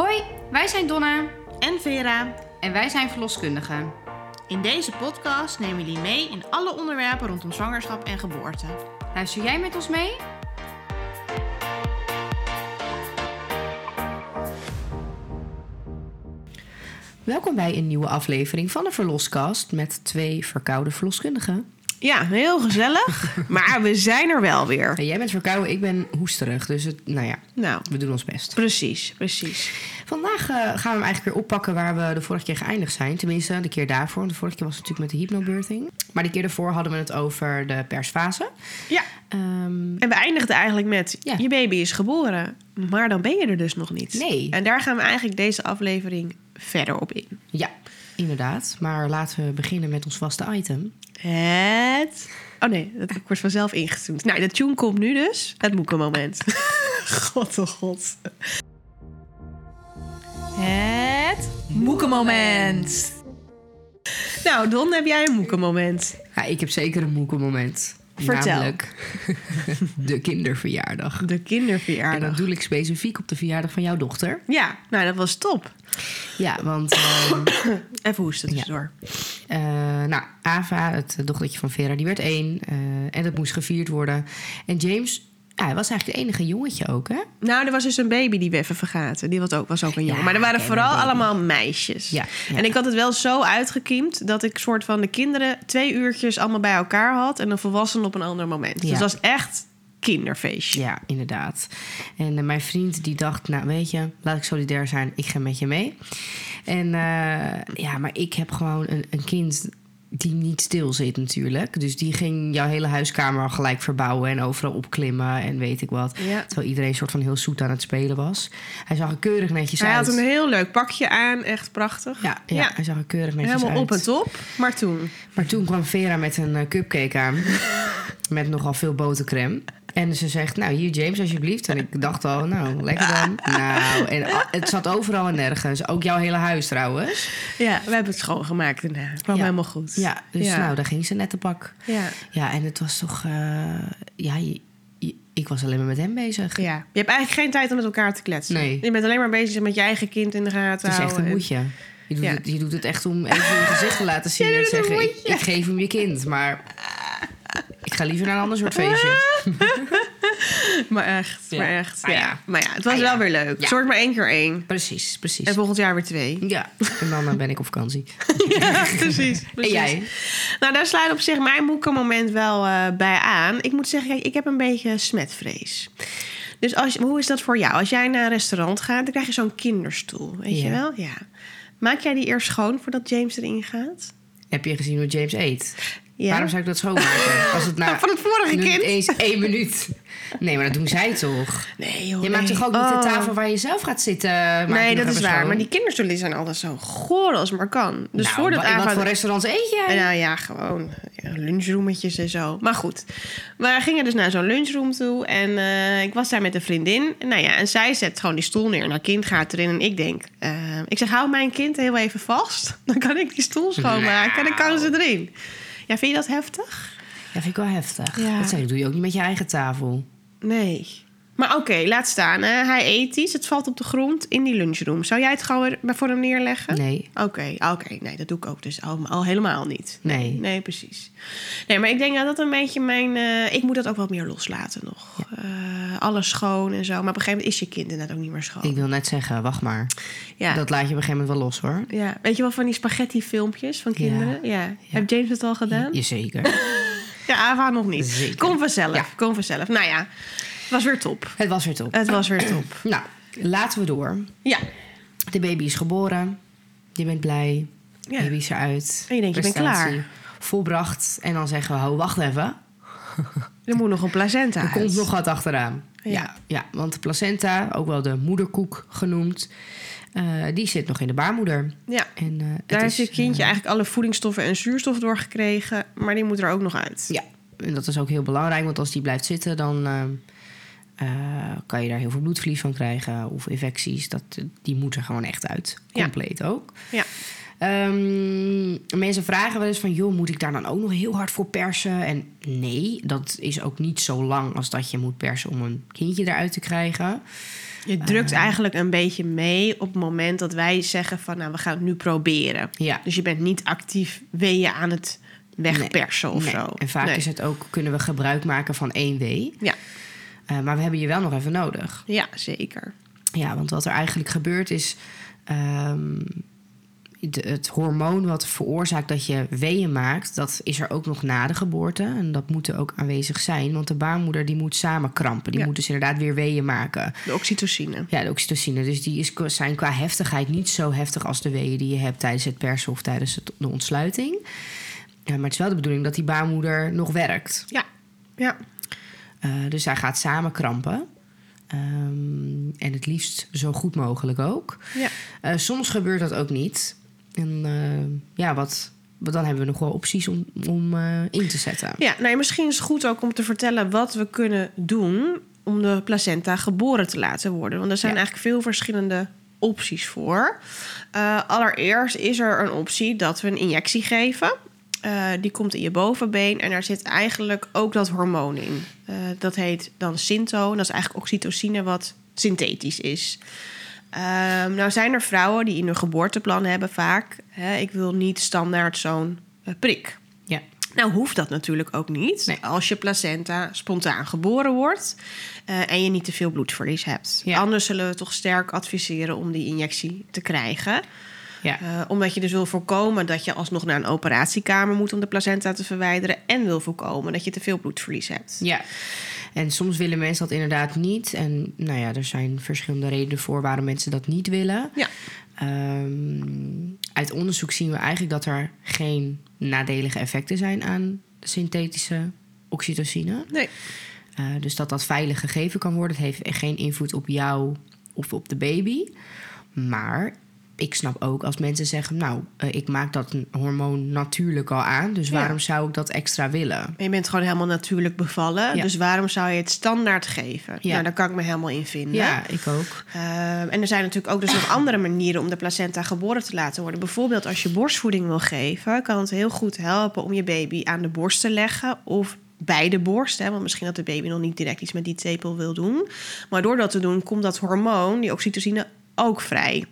Hoi, wij zijn Donna en Vera. en wij zijn verloskundigen. In deze podcast nemen we jullie mee in alle onderwerpen rondom zwangerschap en geboorte. Luister jij met ons mee? Welkom bij een nieuwe aflevering van de Verloskast met twee verkoude verloskundigen. Ja, heel gezellig, maar we zijn er wel weer. Jij bent verkouden, ik ben hoesterig, dus het, nou ja, Nou, we doen ons best. precies, precies. Vandaag eh, gaan we hem eigenlijk weer oppakken waar we de vorige keer geëindigd zijn. Tenminste, de keer daarvoor. De vorige keer was het natuurlijk met de hypnobirthing. Maar de keer daarvoor hadden we het over de persfase. Ja, Ehm, en we eindigden eigenlijk met, Ja. je baby is geboren, maar dan ben je er dus nog niet. Nee. En daar gaan we eigenlijk deze aflevering verder op in. ja, inderdaad. Maar laten we beginnen met ons vaste item. Het... Oh nee, dat wordt vanzelf ingetuned. Nou, de tune komt nu dus. Het moekenmoment. god, oh god. Het moekenmoment. Nou, Don, heb jij een moekenmoment? Ja, ik heb zeker een moeke moment. Vertel. Namelijk de kinderverjaardag. De En dan kinderverjaardag. doe ik specifiek op de verjaardag van jouw dochter. Ja, nou, dat was top. Ja, want ehm, Even hoesten tussendoor. eh, nou, Ava, het dochtertje van Vera, die werd één. eh, en dat moest gevierd worden. En James, ja, hij was eigenlijk het enige jongetje ook, hè? Nou, er was dus een baby die we even vergaten. Die was ook, was ook een jongen. Ja, maar er waren vooral allemaal meisjes. Ja, ja. En ik had het wel zo uitgekiemd dat ik soort van de kinderen twee uurtjes allemaal bij elkaar had en een volwassene op een ander moment. Dus het was echt kinderfeestje. Ja, inderdaad. En eh, mijn vriend die dacht, nou weet je, laat ik solidair zijn, ik ga met je mee. En eh, ja, maar ik heb gewoon een, een kind die niet stil zit natuurlijk. Dus die ging jouw hele huiskamer al gelijk verbouwen en overal opklimmen en weet ik wat. Ja. Terwijl iedereen soort van heel zoet aan het spelen was. Hij zag er keurig netjes Hij uit. had een heel leuk pakje aan, echt prachtig. ja, ja, Ja. hij zag er keurig netjes Helemaal uit. op en top. Maar toen. Maar toen kwam Vera met een eh, cupcake aan. met nogal veel botercrème. En ze zegt, nou hier James alsjeblieft. En ik dacht al, nou lekker dan. Nou, en het zat overal en nergens. Ook jouw hele huis trouwens. Ja, we hebben het schoongemaakt daarna. Het kwam Ja. helemaal goed. Ja, dus Ja. nou, daar ging ze net te pak. Ja. Ja, en het was toch... eh, ja, je- je- ik was alleen maar met hem bezig. ja. Je hebt eigenlijk geen tijd om met elkaar te kletsen. Nee. Je bent alleen maar bezig met je eigen kind in de gaten Het is echt een moedje. Je doet, Ja. het, je doet het echt om even je gezicht te laten zien en zeggen: ik geef hem je kind. Maar ik ga liever naar een ander soort feestje. Maar echt, Ja. maar echt. Maar ja. ja. Maar ja, het was Maar wel weer leuk. Ja. Soort maar één keer één. Precies, precies. En volgend jaar weer twee. Ja, en dan eh, ben ik op vakantie. ja, precies. En precies. jij? Nou, daar sluit op zich mijn moekenmoment wel eh, bij aan. Ik moet zeggen, kijk, ik heb een beetje smetvrees. Dus als, hoe is dat voor jou? Als jij naar een restaurant gaat, dan krijg je zo'n kinderstoel. Weet je Ja. wel? Ja. Maak jij die eerst schoon voordat James erin gaat? Heb je gezien hoe James eet? Ja. Waarom zou ik dat schoonmaken? Als het nou Van het vorige kind? eens één minuut. Nee, maar dat doen zij toch? Nee, joh. Je maakt toch ook niet Oh. de tafel waar je zelf gaat zitten? Nee, dat is waar. Maar die kinderstoelen zijn altijd zo goor als maar kan. Dus nou, voordat wat voor restaurants eet jij? Nou ja, gewoon lunchroometjes en zo. Maar goed, we gingen dus naar zo'n lunchroom toe. En eh, ik was daar met een vriendin. Nou ja, en zij zet gewoon die stoel neer. En haar kind gaat erin. En ik denk, eh, ik zeg, hou mijn kind heel even vast. Dan kan ik die stoel schoonmaken. En dan kan ze erin. Ja, vind je dat heftig? Ja, vind ik wel heftig. Ja. Dat zeg ik, doe je ook niet met je eigen tafel. Nee. Maar oké, laat staan. Hè. Hij eet iets. Het valt op de grond in die lunchroom. Zou jij het gewoon voor hem neerleggen? Nee. Oké, oké. Nee, dat doe ik ook dus al, al helemaal niet. Nee. Nee, precies. Nee, maar ik denk dat dat een beetje mijn... eh, ik moet dat ook wat meer loslaten nog. Eh, alles schoon en zo. Maar op een gegeven moment is je kind inderdaad ook niet meer schoon. Ik wil net zeggen, wacht maar. ja. Dat laat je op een gegeven moment wel los hoor. ja. Weet je wel van die spaghetti filmpjes van kinderen? Ja. Heb James het al gedaan? Jazeker. Ja, Ava nog niet. Zeker. Kom vanzelf. Ja. Kom vanzelf. Nou ja, was weer top. Het was weer top. Het was weer top. Nou, laten we door. Ja. De baby is geboren. Je bent blij. Ja. Baby is eruit. En je denkt, je bent klaar. Volbracht. En dan zeggen we, oh, wacht even. Er moet nog een placenta Er uit. komt nog wat achteraan. Ja. Ja. Ja, want de placenta, ook wel de moederkoek genoemd... eh, die zit nog in de baarmoeder. Ja. En, eh, het Daar is, heeft je kindje eh, eigenlijk alle voedingsstoffen en zuurstof doorgekregen. Maar die moet er ook nog uit. Ja, en dat is ook heel belangrijk, want als die blijft zitten, dan eh, eh, kan je daar heel veel bloedverlies van krijgen of infecties. Dat, die moet er gewoon echt uit. Ja. Compleet ook. Ja. Ehm, mensen vragen wel eens van, joh, moet ik daar dan ook nog heel hard voor persen? En nee, dat is ook niet zo lang als dat je moet persen om een kindje eruit te krijgen. Je drukt eigenlijk een beetje mee op het moment dat wij zeggen van nou we gaan het nu proberen. Ja. Dus je bent niet actief weeën aan het wegpersen of Nee. zo. En vaak Nee. is het ook, kunnen we gebruik maken van één wee. Ja. Eh, maar we hebben je wel nog even nodig. ja, zeker. Ja, want wat er eigenlijk gebeurt is... ehm, de- het hormoon wat veroorzaakt dat je weeën maakt... dat is er ook nog na de geboorte. En dat moet er ook aanwezig zijn. Want de baarmoeder die moet samen krampen. Die Ja. moet dus inderdaad weer weeën maken. De oxytocine. Ja, de oxytocine. Dus die is, zijn qua heftigheid niet zo heftig als de weeën die je hebt tijdens het persen of tijdens het, de ontsluiting. Ja, maar het is wel de bedoeling dat die baarmoeder nog werkt. Ja. Ja. Eh, dus hij gaat samen krampen. Ehm, en het liefst zo goed mogelijk ook. Ja. Eh, soms gebeurt dat ook niet. En eh, ja, wat, dan hebben we nog wel opties om, om in te zetten. Ja, nou, misschien is het goed ook om te vertellen wat we kunnen doen om de placenta geboren te laten worden. Want er zijn Ja. eigenlijk veel verschillende opties voor. Allereerst is er een optie dat we een injectie geven. Eh, die komt in je bovenbeen en daar zit eigenlijk ook dat hormoon in. Eh, dat heet dan Synto en dat is eigenlijk oxytocine wat synthetisch is. Ehm, nou zijn er vrouwen die in hun geboorteplan hebben vaak... Hè, ik wil niet standaard zo'n eh, prik. Ja. Nou hoeft dat natuurlijk ook niet. Nee. Als je placenta spontaan geboren wordt en je niet te veel bloedverlies hebt. Ja. Anders zullen we toch sterk adviseren om die injectie te krijgen. Ja. Eh, omdat je dus wil voorkomen dat je alsnog naar een operatiekamer moet om de placenta te verwijderen. En wil voorkomen dat je te veel bloedverlies hebt. Ja, en soms willen mensen dat inderdaad niet. En nou ja, er zijn verschillende redenen voor waarom mensen dat niet willen. Ja. Ehm, uit onderzoek zien we eigenlijk dat er geen nadelige effecten zijn aan synthetische oxytocine. Nee. Eh, dus dat dat veilig gegeven kan worden. Het heeft geen invloed op jou of op de baby. Maar ik snap ook als mensen zeggen... nou, eh, ik maak dat hormoon natuurlijk al aan... dus Ja. waarom zou ik dat extra willen? En je bent gewoon helemaal natuurlijk bevallen. Ja. Dus waarom zou je het standaard geven? Ja. Nou, daar kan ik me helemaal in vinden. Ja, ik ook. Ehm, en er zijn natuurlijk ook dus nog andere manieren om de placenta geboren te laten worden. Bijvoorbeeld als je borstvoeding wil geven, kan het heel goed helpen om je baby aan de borst te leggen of bij de borst. Hè, want misschien dat de baby nog niet direct iets met die tepel wil doen. Maar door dat te doen, komt dat hormoon, die oxytocine, ook vrij.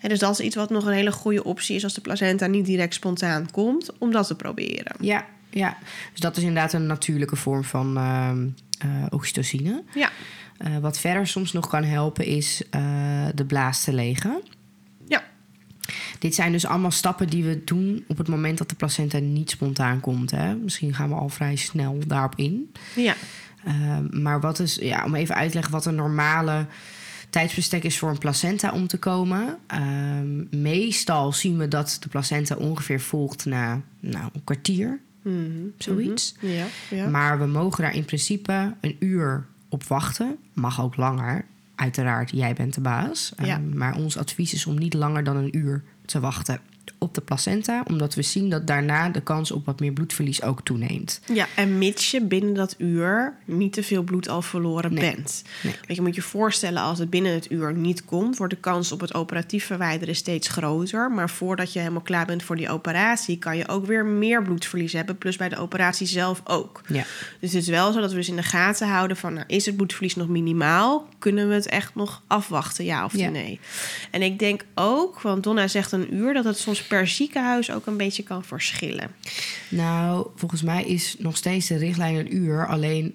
En dus dat is iets wat nog een hele goede optie is als de placenta niet direct spontaan komt, om dat te proberen. Ja, ja. Dus dat is inderdaad een natuurlijke vorm van eh, oxytocine. Ja, Eh, wat verder soms nog kan helpen is eh, de blaas te legen. ja, Dit zijn dus allemaal stappen die we doen op het moment dat de placenta niet spontaan komt. Hè? Misschien gaan we al vrij snel daarop in. ja. Ehm, maar wat is, ja, om even uit te leggen wat een normale tijdsbestek is voor een placenta om te komen. Ehm, meestal zien we dat de placenta ongeveer volgt na nou, een kwartier, Mhm, zoiets. mhm. Ja, ja. Maar we mogen daar in principe een uur op wachten. Mag ook langer. Uiteraard, jij bent de baas. Ja. Ehm, maar ons advies is om niet langer dan een uur te wachten op de placenta. Omdat we zien dat daarna de kans op wat meer bloedverlies ook toeneemt. Ja, en mits je binnen dat uur niet te veel bloed al verloren Nee. bent. Nee. Want je moet je voorstellen, als het binnen het uur niet komt, wordt de kans op het operatief verwijderen steeds groter. Maar voordat je helemaal klaar bent voor die operatie, kan je ook weer meer bloedverlies hebben. Plus bij de operatie zelf ook. Ja, Dus het is wel zo dat we dus in de gaten houden van, nou, is het bloedverlies nog minimaal? Kunnen we het echt nog afwachten, ja of Ja. nee? En ik denk ook, want Donna zegt een uur, dat het soms per ziekenhuis ook een beetje kan verschillen. nou, volgens mij is nog steeds de richtlijn een uur. Alleen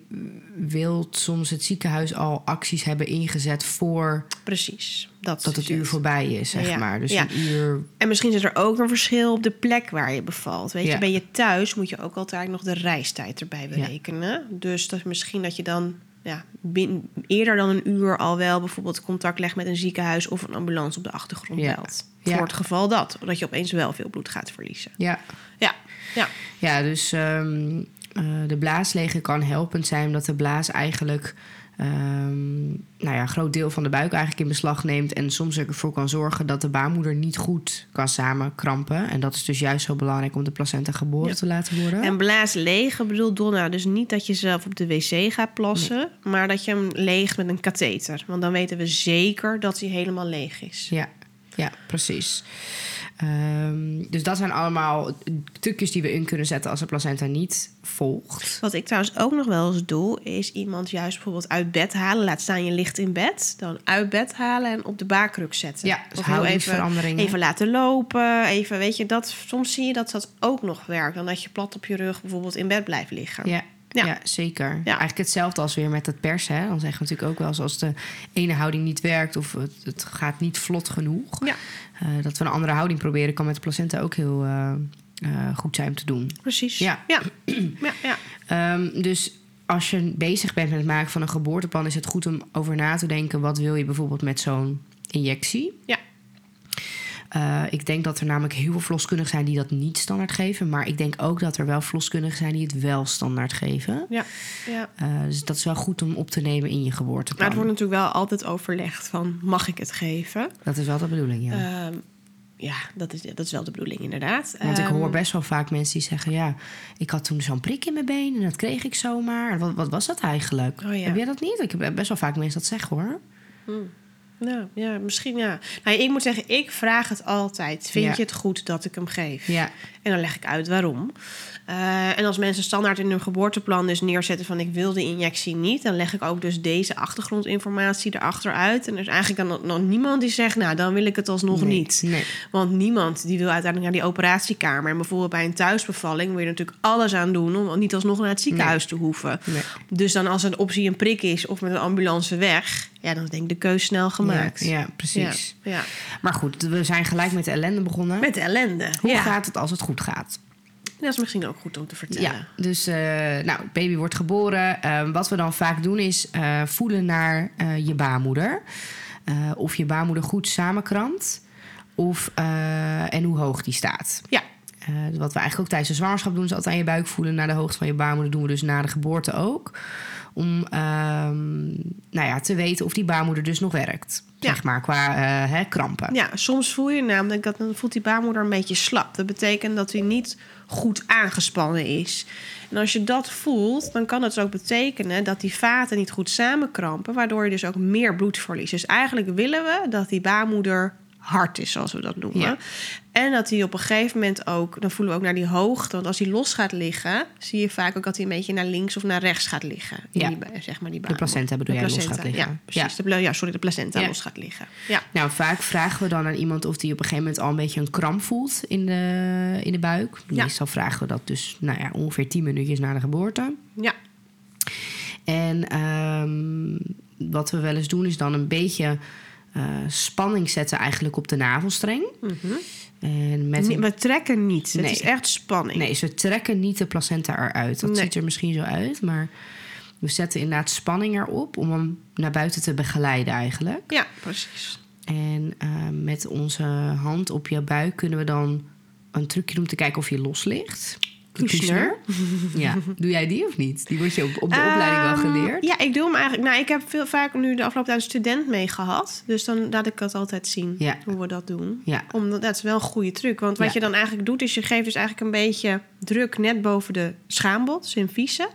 wil soms het ziekenhuis al acties hebben ingezet voor Precies. Dat, dat het uur voorbij is, zeg Ja. maar. Dus Ja. een uur. En misschien zit er ook een verschil op de plek waar je bevalt. Weet Ja. je, ben je thuis, moet je ook altijd nog de reistijd erbij berekenen. Dus dat is misschien dat je dan ja, bin- eerder dan een uur al wel bijvoorbeeld contact legt met een ziekenhuis of een ambulance op de achtergrond Ja. belt. Ja. Voor het geval dat, dat je opeens wel veel bloed gaat verliezen. Ja, Ja, ja, Ja, dus ehm, eh, de blaasleger kan helpend zijn, omdat de blaas eigenlijk ehm, nou ja, een groot deel van de buik eigenlijk in beslag neemt. En soms ervoor kan zorgen dat de baarmoeder niet goed kan samenkrampen. En dat is dus juist zo belangrijk om de placenta geboren Ja. te laten worden. En blaas legen bedoelt Donna dus niet dat je zelf op de wc gaat plassen, maar dat je hem leegt met een katheter. Want dan weten we zeker dat hij helemaal leeg is. Ja, ja precies. Ehm, dus dat zijn allemaal trucjes die we in kunnen zetten als de placenta niet volgt. Wat ik trouwens ook nog wel eens doe, is iemand juist bijvoorbeeld uit bed halen. Laat staan je ligt in bed. Dan uit bed halen en op de baarkruk zetten. Ja, dus Of heel even, even laten lopen. Even, weet je, dat, soms zie je dat dat ook nog werkt. Dan dat je plat op je rug bijvoorbeeld in bed blijft liggen. Ja, Ja. ja. zeker. Eigenlijk hetzelfde als weer met het persen. Hè? Dan zeggen we natuurlijk ook wel eens als de ene houding niet werkt of het, het gaat niet vlot genoeg. Ja. eh, dat we een andere houding proberen, kan met de placenta ook heel eh, eh, goed zijn om te doen. Precies. Ja. Ja. ja, ja. Ehm, dus als je bezig bent met het maken van een geboorteplan, is het goed om over na te denken: wat wil je bijvoorbeeld met zo'n injectie? Ja. Eh, ik denk dat er namelijk heel veel verloskundigen zijn die dat niet standaard geven. Maar ik denk ook dat er wel verloskundigen zijn die het wel standaard geven. ja. ja. Eh, dus dat is wel goed om op te nemen in je geboorteplan. Maar het wordt natuurlijk wel altijd overlegd van, mag ik het geven? Dat is wel de bedoeling, ja. Ehm, ja, dat is, dat is wel de bedoeling inderdaad. Want ik Ehm, hoor best wel vaak mensen die zeggen... ja, ik had toen zo'n prik in mijn been en dat kreeg ik zomaar. Wat, wat was dat eigenlijk? Oh ja. Heb jij dat niet? Ik heb best wel vaak mensen dat zeggen, hoor. Nou, ja, misschien ja. Nou, ik moet zeggen, ik vraag het altijd. Vind Ja. je het goed dat ik hem geef? Ja, En dan leg ik uit waarom. Eh, en als mensen standaard in hun geboorteplan dus neerzetten van ik wil de injectie niet, dan leg ik ook dus deze achtergrondinformatie erachter uit. En er is eigenlijk dan nog, niemand die zegt, nou dan wil ik het alsnog nee, niet. Nee. Want niemand die wil uiteindelijk naar die operatiekamer. En bijvoorbeeld bij een thuisbevalling wil je natuurlijk alles aan doen om niet alsnog naar het ziekenhuis te hoeven. nee. Dus dan als een optie een prik is of met een ambulance weg, ja, dan denk ik de keus snel gemaakt. Ja, ja, precies. Ja, ja. Maar goed, we zijn gelijk met de ellende begonnen. Met de ellende. Hoe ja. gaat het als het goed gaat? Dat is misschien ook goed om te vertellen. Ja, dus eh, nou, baby wordt geboren. Eh, wat we dan vaak doen is eh, voelen naar je baarmoeder. Of je baarmoeder goed samenkrampt. Of, en hoe hoog die staat. Ja. Wat we eigenlijk ook tijdens de zwangerschap doen, is altijd aan je buik voelen naar de hoogte van je baarmoeder. doen we dus na de geboorte ook. Om ehm, nou ja, te weten of die baarmoeder dus nog werkt. Ja. Zeg maar, qua eh, hè, krampen. Ja, soms voel je namelijk dat dan voelt die baarmoeder een beetje slap. Dat betekent dat hij niet goed aangespannen is. En als je dat voelt, dan kan het dus ook betekenen dat die vaten niet goed samenkrampen, waardoor je dus ook meer bloed verliest. Dus eigenlijk willen we dat die baarmoeder hard is, zoals we dat noemen. Ja. En dat hij op een gegeven moment ook, dan voelen we ook naar die hoogte. Want als hij los gaat liggen, zie je vaak ook dat hij een beetje naar links of naar rechts gaat liggen. Ja. die, zeg maar die De placenta bedoel jij los gaat liggen. Ja, precies. De ja, sorry, de placenta los gaat liggen. Ja. Nou, vaak vragen we dan aan iemand of die op een gegeven moment al een beetje een kramp voelt in de, in de buik. Meestal vragen we dat dus nou ja, ongeveer 10 minuutjes na de geboorte. ja. En ehm, wat we wel eens doen is dan een beetje eh, spanning zetten eigenlijk op de navelstreng. En met een- We trekken niet. Het is echt spanning. nee, ze trekken niet de placenta eruit. Dat Nee. ziet er misschien zo uit, maar we zetten inderdaad spanning erop om hem naar buiten te begeleiden eigenlijk. Ja, precies. En eh, met onze hand op je buik kunnen we dan een trucje doen om te kijken of je los ligt. Kushner. Ja, doe jij die of niet? Die wordt je op, op de opleiding wel Ehm, geleerd. Ja, ik doe hem eigenlijk. Nou, ik heb veel vaak nu de afgelopen tijd een student mee gehad. Dus dan laat ik dat altijd zien Ja. hoe we dat doen. Ja. Omdat, dat is wel een goede truc. Want wat Ja. je dan eigenlijk doet, is je geeft dus eigenlijk een beetje druk net boven de schaambod, symfyse.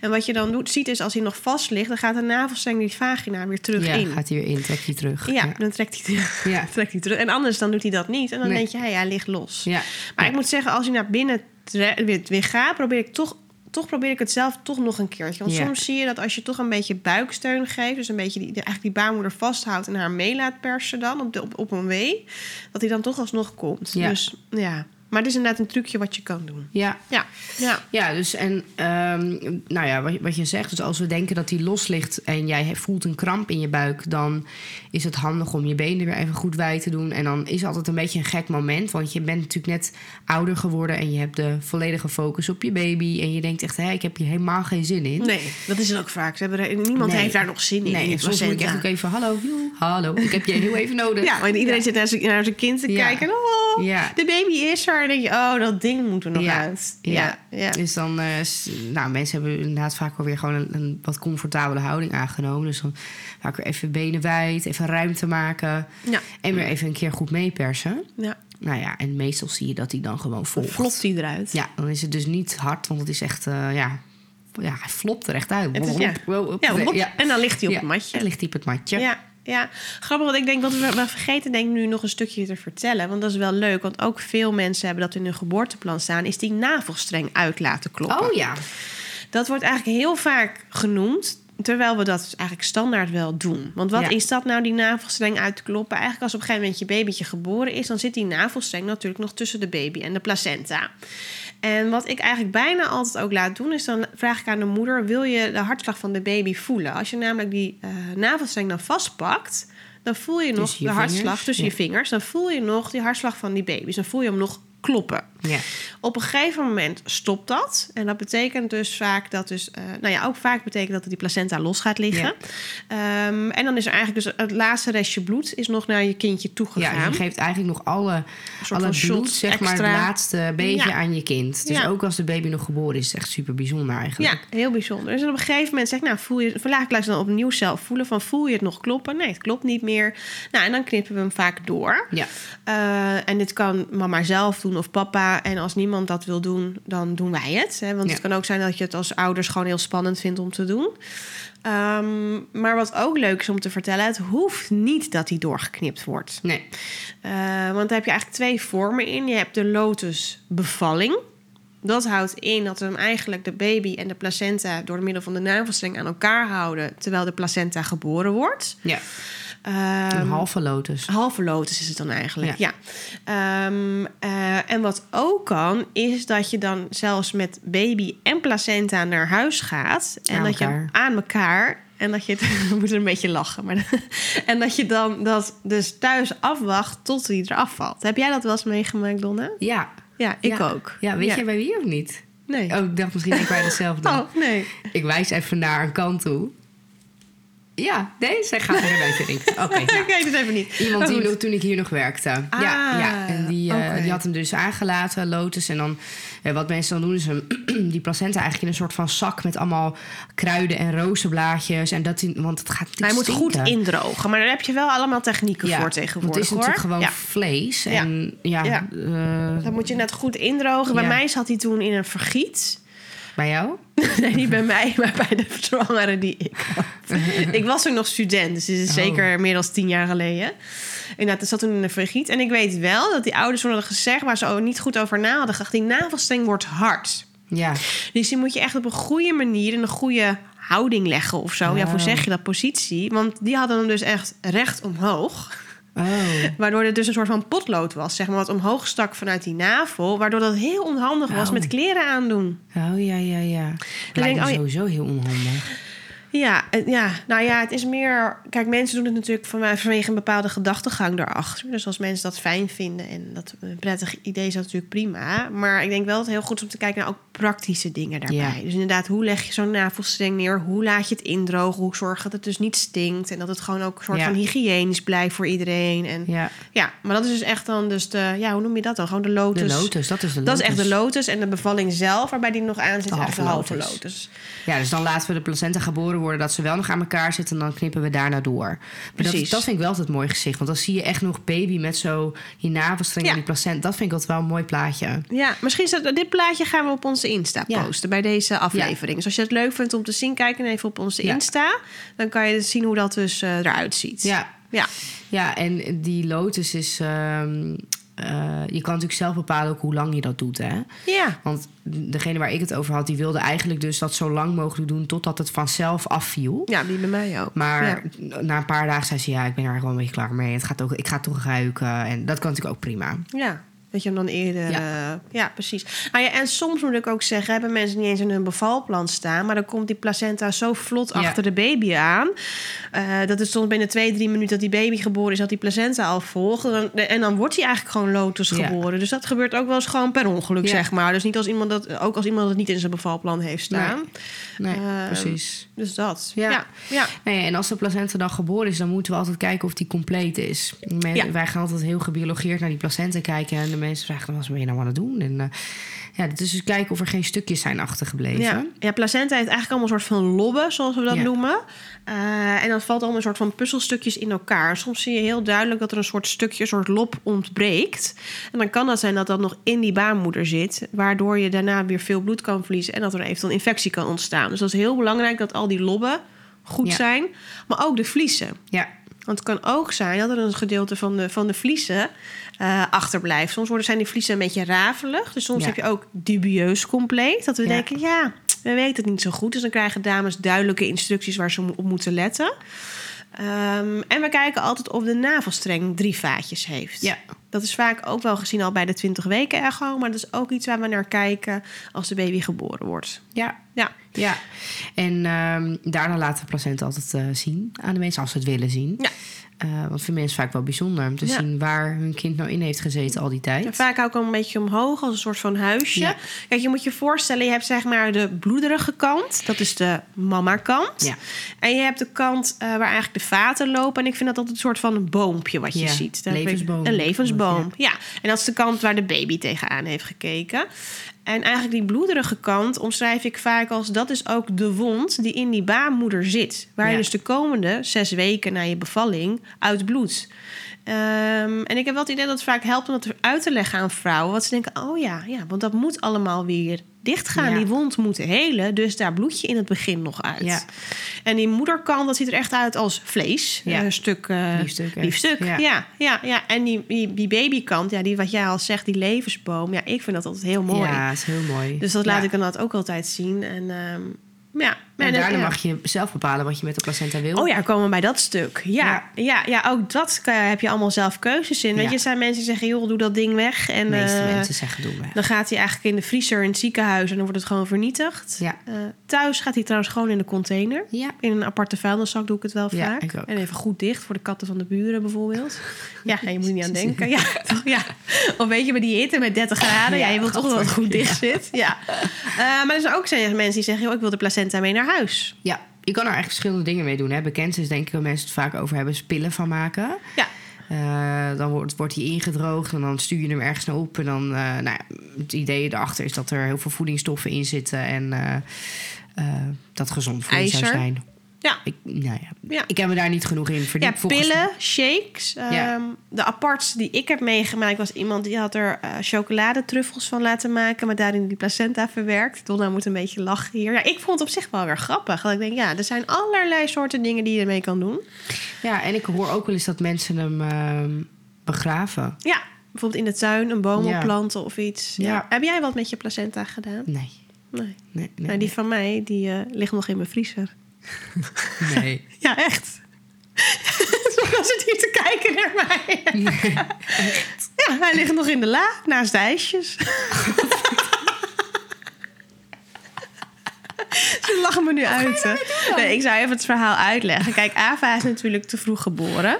En wat je dan doet, ziet is als hij nog vast ligt, dan gaat de navelstreng die vagina weer terug Ja, in. gaat hij weer in, trekt hij terug. Ja, dan trekt hij, terug. Ja. trekt hij terug. En anders dan doet hij dat niet. En dan Nee. denk je, hey, hij ligt los. Ja. Maar Ja. ik moet zeggen, als je naar binnen weer, gaat, probeer ik toch, toch probeer ik het zelf toch nog een keertje. Want soms zie je dat als je toch een beetje buiksteun geeft, dus een beetje die, eigenlijk die baarmoeder vasthoudt en haar mee laat persen dan op, de, op, op een wee, dat hij dan toch alsnog komt. Ja. Dus ja. Maar het is inderdaad een trucje wat je kan doen. Ja, Ja, ja. Ja, dus en ehm, nou ja, wat, je- wat je zegt, dus als we denken dat die los ligt en jij voelt een kramp in je buik, dan is het handig om je benen weer even goed wijd te doen. En dan is het altijd een beetje een gek moment, want je bent natuurlijk net ouder geworden en je hebt de volledige focus op je baby en je denkt echt, hé, ik heb hier helemaal geen zin in. Nee, dat is het ook vaak. Ze hebben er, niemand Nee. heeft daar nog zin in. Nee, in soms moet ik echt ook even, hallo, joe, hallo, ik heb je heel even nodig. Ja, want iedereen zit naar zijn, naar zijn kind te Ja. kijken. Oh, Ja. de baby is er. En denk je, oh, dat ding moet er nog Ja. uit. Ja. Ja. Dus dan, eh, nou, mensen hebben inderdaad vaak wel weer gewoon een, een wat comfortabele houding aangenomen. Dus dan vaak weer even benen wijd, even ruimte maken. Ja. En weer even een keer goed meepersen. ja. Nou ja, en meestal zie je dat hij dan gewoon volgt. flopt hij eruit. Ja, dan is het dus niet hard, want het is echt, eh, ja, ja, hij flopt er echt uit. Is- ja. Ja, en dan ligt hij op het matje. Dan ligt hij op het matje. Ja, Ja, grappig, want ik denk wat we, we vergeten denk ik nu nog een stukje te vertellen. Want dat is wel leuk, want ook veel mensen hebben dat in hun geboorteplan staan, is die navelstreng uit laten kloppen. Oh ja. Dat wordt eigenlijk heel vaak genoemd. Terwijl we dat eigenlijk standaard wel doen. Want wat Ja. is dat nou, die navelstreng uit te kloppen? Eigenlijk als op een gegeven moment je babytje geboren is... dan zit die navelstreng natuurlijk nog tussen de baby en de placenta. En wat ik eigenlijk bijna altijd ook laat doen... is dan vraag ik aan de moeder... wil je de hartslag van de baby voelen? Als je namelijk die eh, navelstreng dan vastpakt... dan voel je nog Tussen je de hartslag tussen ja. je vingers. Dan voel je nog die hartslag van die baby. Dus dan voel je hem nog kloppen. Ja. Op een gegeven moment stopt dat. En dat betekent dus vaak dat dus... eh, nou ja, ook vaak betekent dat die placenta los gaat liggen. Ehm, en dan is er eigenlijk dus het laatste restje bloed... is nog naar je kindje ja, toegegaan. je geeft eigenlijk nog alle, alle bloed, shot zeg maar, het laatste beetje Ja. aan je kind. Dus Ja. ook als de baby nog geboren is, is echt super bijzonder eigenlijk. Ja, heel bijzonder. Dus op een gegeven moment zeg ik, nou, voel je, vandaag ik dan opnieuw zelf voelen van, voel je het nog kloppen? Nee, het klopt niet meer. Nou, en dan knippen we hem vaak door. Ja. Eh, en dit kan mama zelf doen of papa. En als niemand dat wil doen, dan doen wij het. Hè? Want Ja. het kan ook zijn dat je het als ouders gewoon heel spannend vindt om te doen. Ehm, maar wat ook leuk is om te vertellen, het hoeft niet dat die doorgeknipt wordt. Nee. Eh, want daar heb je eigenlijk twee vormen in. Je hebt de lotusbevalling. Dat houdt in dat we hem eigenlijk de baby en de placenta door middel van de navelstreng aan elkaar houden terwijl de placenta geboren wordt. Ja. Ehm, Een halve lotus. Halve lotus is het dan eigenlijk, ja. Ehm, eh, en wat ook kan, is dat je dan zelfs met baby en placenta naar huis gaat. En Aan dat elkaar. je aan elkaar. En dat je het, we moeten een beetje lachen. Maar, en dat je dan dat dus thuis afwacht tot hij eraf valt. Heb jij dat wel eens meegemaakt, Donna? Ja. Ja, ik ja. ook. Ja, weet je bij wie of niet? Nee. Oh, ik dacht misschien ik bij dezelfde. Oh, nee. Ik wijs even naar een kant toe. Ja, nee, zij gaat er denken. Oké, nou. Ik weet het even niet. Iemand die nog, toen ik hier nog werkte. ja, Ah, ja. En die, eh, die had hem dus aangelaten, Lotus. En dan, eh, wat mensen dan doen, is hem, die placenta eigenlijk in een soort van zak met allemaal kruiden en rozenblaadjes. En dat, want het gaat Hij moet goed indrogen. Maar daar heb je wel allemaal technieken voor tegenwoordig, het is hoor. natuurlijk gewoon Ja. vlees. En ja, Ja. eh, Dat moet je net goed indrogen. Bij mij zat hij toen in een vergiet. Bij jou? Nee, niet bij mij, maar bij de zwangere die ik had. ik was toen nog student, dus dit is Oh. zeker meer dan tien jaar geleden. Inderdaad, dat zat toen in een vergiet. En ik weet wel dat die ouders toen hadden gezegd... waar ze ook niet goed over na hadden gedacht... die navelstreng wordt hard. Ja. Dus die moet je echt op een goede manier... in een goede houding leggen of zo. Ja, Oh. hoe zeg je dat? Positie. Want die hadden hem dus echt recht omhoog. Oh. Waardoor het dus een soort van potlood was, zeg maar, wat omhoog stak vanuit die navel. Waardoor dat heel onhandig was Oh. met kleren aandoen. Oh ja, ja, ja. denk Lijkt me oh sowieso heel onhandig. Ja, eh, ja, nou ja, het is meer. Kijk, mensen doen het natuurlijk van- vanwege een bepaalde gedachtegang daarachter. Dus als mensen dat fijn vinden en dat een prettig idee is, dat natuurlijk prima. Maar ik denk wel dat het heel goed is om te kijken naar ook praktische dingen daarbij. Ja. Dus inderdaad, hoe leg je zo'n navelstreng neer? Hoe laat je het indrogen? Hoe zorg je dat het dus niet stinkt? En dat het gewoon ook een soort Ja. van hygiënisch blijft voor iedereen. En ja. Ja, maar dat is dus echt dan dus de. Ja, hoe noem je dat dan? Gewoon de de lotus. lotus, dat is de lotus. Dat is echt de lotus. En de bevalling zelf, waarbij die nog aan zit, De is de halve halve lotus. lotus. Ja, dus dan laten we de placenta geboren worden... dat ze wel nog aan elkaar zitten en dan knippen we daarna door. Dat, Precies. dat vind ik wel altijd mooi gezicht. Want dan zie je echt nog baby met zo die navelstreng en die placenta. Dat vind ik altijd wel een mooi plaatje. Ja, misschien staat dit plaatje gaan we op onze Insta posten bij deze aflevering. Dus als je het leuk vindt om te zien, kijk even op onze. Insta. Dan kan je zien hoe dat dus eh, eruit ziet. Ja, Ja. ja en die lotus is... ehm, eh, je kan natuurlijk zelf bepalen ook hoe lang je dat doet, hè? Ja. Want degene waar ik het over had, die wilde eigenlijk dus dat zo lang mogelijk doen... totdat het vanzelf afviel. ja, die bij mij ook. Maar Ja. na een paar dagen zei ze... ja, ik ben er gewoon een beetje klaar mee. Het gaat ook, ik ga toch ruiken. En dat kan natuurlijk ook prima. Ja. Dat je hem dan eerder... Ja. Ja precies. Nou ja, en soms moet ik ook zeggen... hebben mensen niet eens in hun bevalplan staan... maar dan komt die placenta zo vlot Ja. achter de baby aan... eh, dat het soms binnen twee, drie minuten dat die baby geboren is... dat die placenta al volgt. En dan, en dan wordt hij eigenlijk gewoon lotus Ja. geboren. Dus dat gebeurt ook wel eens gewoon per ongeluk, Ja. zeg maar. Dus niet als iemand dat, ook als iemand het niet in zijn bevalplan heeft staan. Nee, Ehm, precies. Dus dat. Ja. Ja. Nee, en als de placenta dan geboren is, dan moeten we altijd kijken of die compleet is. Wij gaan altijd heel gebiologeerd naar die placenta kijken. En de mensen vragen dan, wat ben je nou aan het doen? En eh, ja, is dus kijken of er geen stukjes zijn achtergebleven. Ja. ja, placenta heeft eigenlijk allemaal een soort van lobben, zoals we dat Ja. noemen. Eh, en dat valt allemaal een soort van puzzelstukjes in elkaar. Soms zie je heel duidelijk dat er een soort stukje, een soort lob ontbreekt. En dan kan dat zijn dat dat nog in die baarmoeder zit, waardoor je daarna weer veel bloed kan verliezen en dat er eventueel een infectie kan ontstaan. Dus dat is heel belangrijk dat al die lobben goed Ja. zijn, maar ook de vliezen. Ja, Want het kan ook zijn dat er een gedeelte van de, van de vliezen eh, achterblijft. Soms worden, zijn die vliezen een beetje rafelig. Dus soms Ja. heb je ook dubieus compleet. Dat we Ja. denken, ja, we weten het niet zo goed. Dus dan krijgen dames duidelijke instructies waar ze op moeten letten. Ehm, en we kijken altijd of de navelstreng drie vaatjes heeft. Ja. Dat is vaak ook wel gezien al bij de 20 weken echo. Maar dat is ook iets waar we naar kijken als de baby geboren wordt. Ja, Ja, ja. En ehm, daarna laten we placenta altijd eh, zien aan de mensen als ze het willen zien. Ja. Eh, want voor mensen vaak wel bijzonder om te Ja. zien waar hun kind nou in heeft gezeten al die tijd. En vaak ook al een beetje omhoog als een soort van huisje. Ja. Kijk, je moet je voorstellen, je hebt zeg maar de bloederige kant. Dat is de mama-kant. Ja. En je hebt de kant eh, waar eigenlijk de vaten lopen. En ik vind dat altijd een soort van een boompje wat je ziet. Daar ik- levensboom. Een levensboom, ja. En dat is de kant waar de baby tegenaan heeft gekeken. En eigenlijk die bloederige kant omschrijf ik vaak als... dat is ook de wond die in die baarmoeder zit. Waar je dus de komende zes weken na je bevalling uitbloedt. Ehm, en ik heb wel het idee dat het vaak helpt om dat uit te leggen aan vrouwen. Want ze denken, oh ja, ja want dat moet allemaal weer dichtgaan. Ja. Die wond moet helen, dus daar bloed je in het begin nog uit. Ja. En die moederkant, dat ziet er echt uit als vlees. Ja. Een stuk eh Biefstuk, echt. biefstuk. Ja. Ja. Ja, ja, En die, die, die babykant, ja, die wat jij al zegt, die levensboom. Ja, ik vind dat altijd heel mooi. Ja, is heel mooi. Dus dat laat ik dan dat ook altijd zien. En ehm, ja. En daarna ja. mag je zelf bepalen wat je met de placenta wil. Oh ja, komen we bij dat stuk. Ja, Ja. ja. ja, ook dat heb je allemaal zelf keuzes in. Weet Ja. je, er zijn mensen die zeggen, joh, doe dat ding weg. En De meeste eh, mensen zeggen doen weg. dan gaat hij eigenlijk in de vriezer in het ziekenhuis en dan wordt het gewoon vernietigd. Ja. Eh, thuis gaat hij trouwens gewoon in de container. Ja. In een aparte vuilniszak doe ik het wel vaak. En even goed dicht voor de katten van de buren bijvoorbeeld. Ja, je moet niet aan denken. Ja, toch? ja. Of weet je, bij die hitte met 30 graden. Ja, je wilt toch dat het goed dicht zit. Ja. Eh, maar er zijn ook zijn mensen die zeggen... Joh, ik wil de placenta mee naar huis. Ja, je kan er eigenlijk verschillende dingen mee doen. Hè. Bekend is denk ik waar mensen het vaak over hebben, is pillen van maken. Ja. Eh, dan wordt, wordt die ingedroogd en dan stuur je hem ergens naar op. En dan, eh, nou ja, het idee erachter is dat er heel veel voedingsstoffen in zitten en eh, dat gezond voor je zou zijn. Ja. Ik, nou ja, Ja. ik heb me daar niet genoeg in Ja, verdiept. volgens- pillen, shakes. Ja. Ehm, de apartste die ik heb meegemaakt was iemand die had er eh chocoladetruffels van laten maken, maar daarin die placenta verwerkt. Donna moet een beetje lachen hier. Ja, ik vond het op zich wel weer grappig. Dat ik denk, ja, er zijn allerlei soorten dingen die je ermee kan doen. Ja, en ik hoor ook wel eens dat mensen hem ehm, begraven. Ja, bijvoorbeeld in de tuin een boom Ja. opplanten of iets. Ja. Ja. Heb jij wat met je placenta gedaan? Nee. Nee. Nee, nee, nou, die van mij, die eh, ligt nog in mijn vriezer. nee. Ja, echt. Zo zit hier te kijken naar mij. Ja, hij ligt nog in de la, naast de ijsjes. Ze lachen me nu uit. hè. Nee, ik zou even het verhaal uitleggen. Kijk, Ava is natuurlijk te vroeg geboren.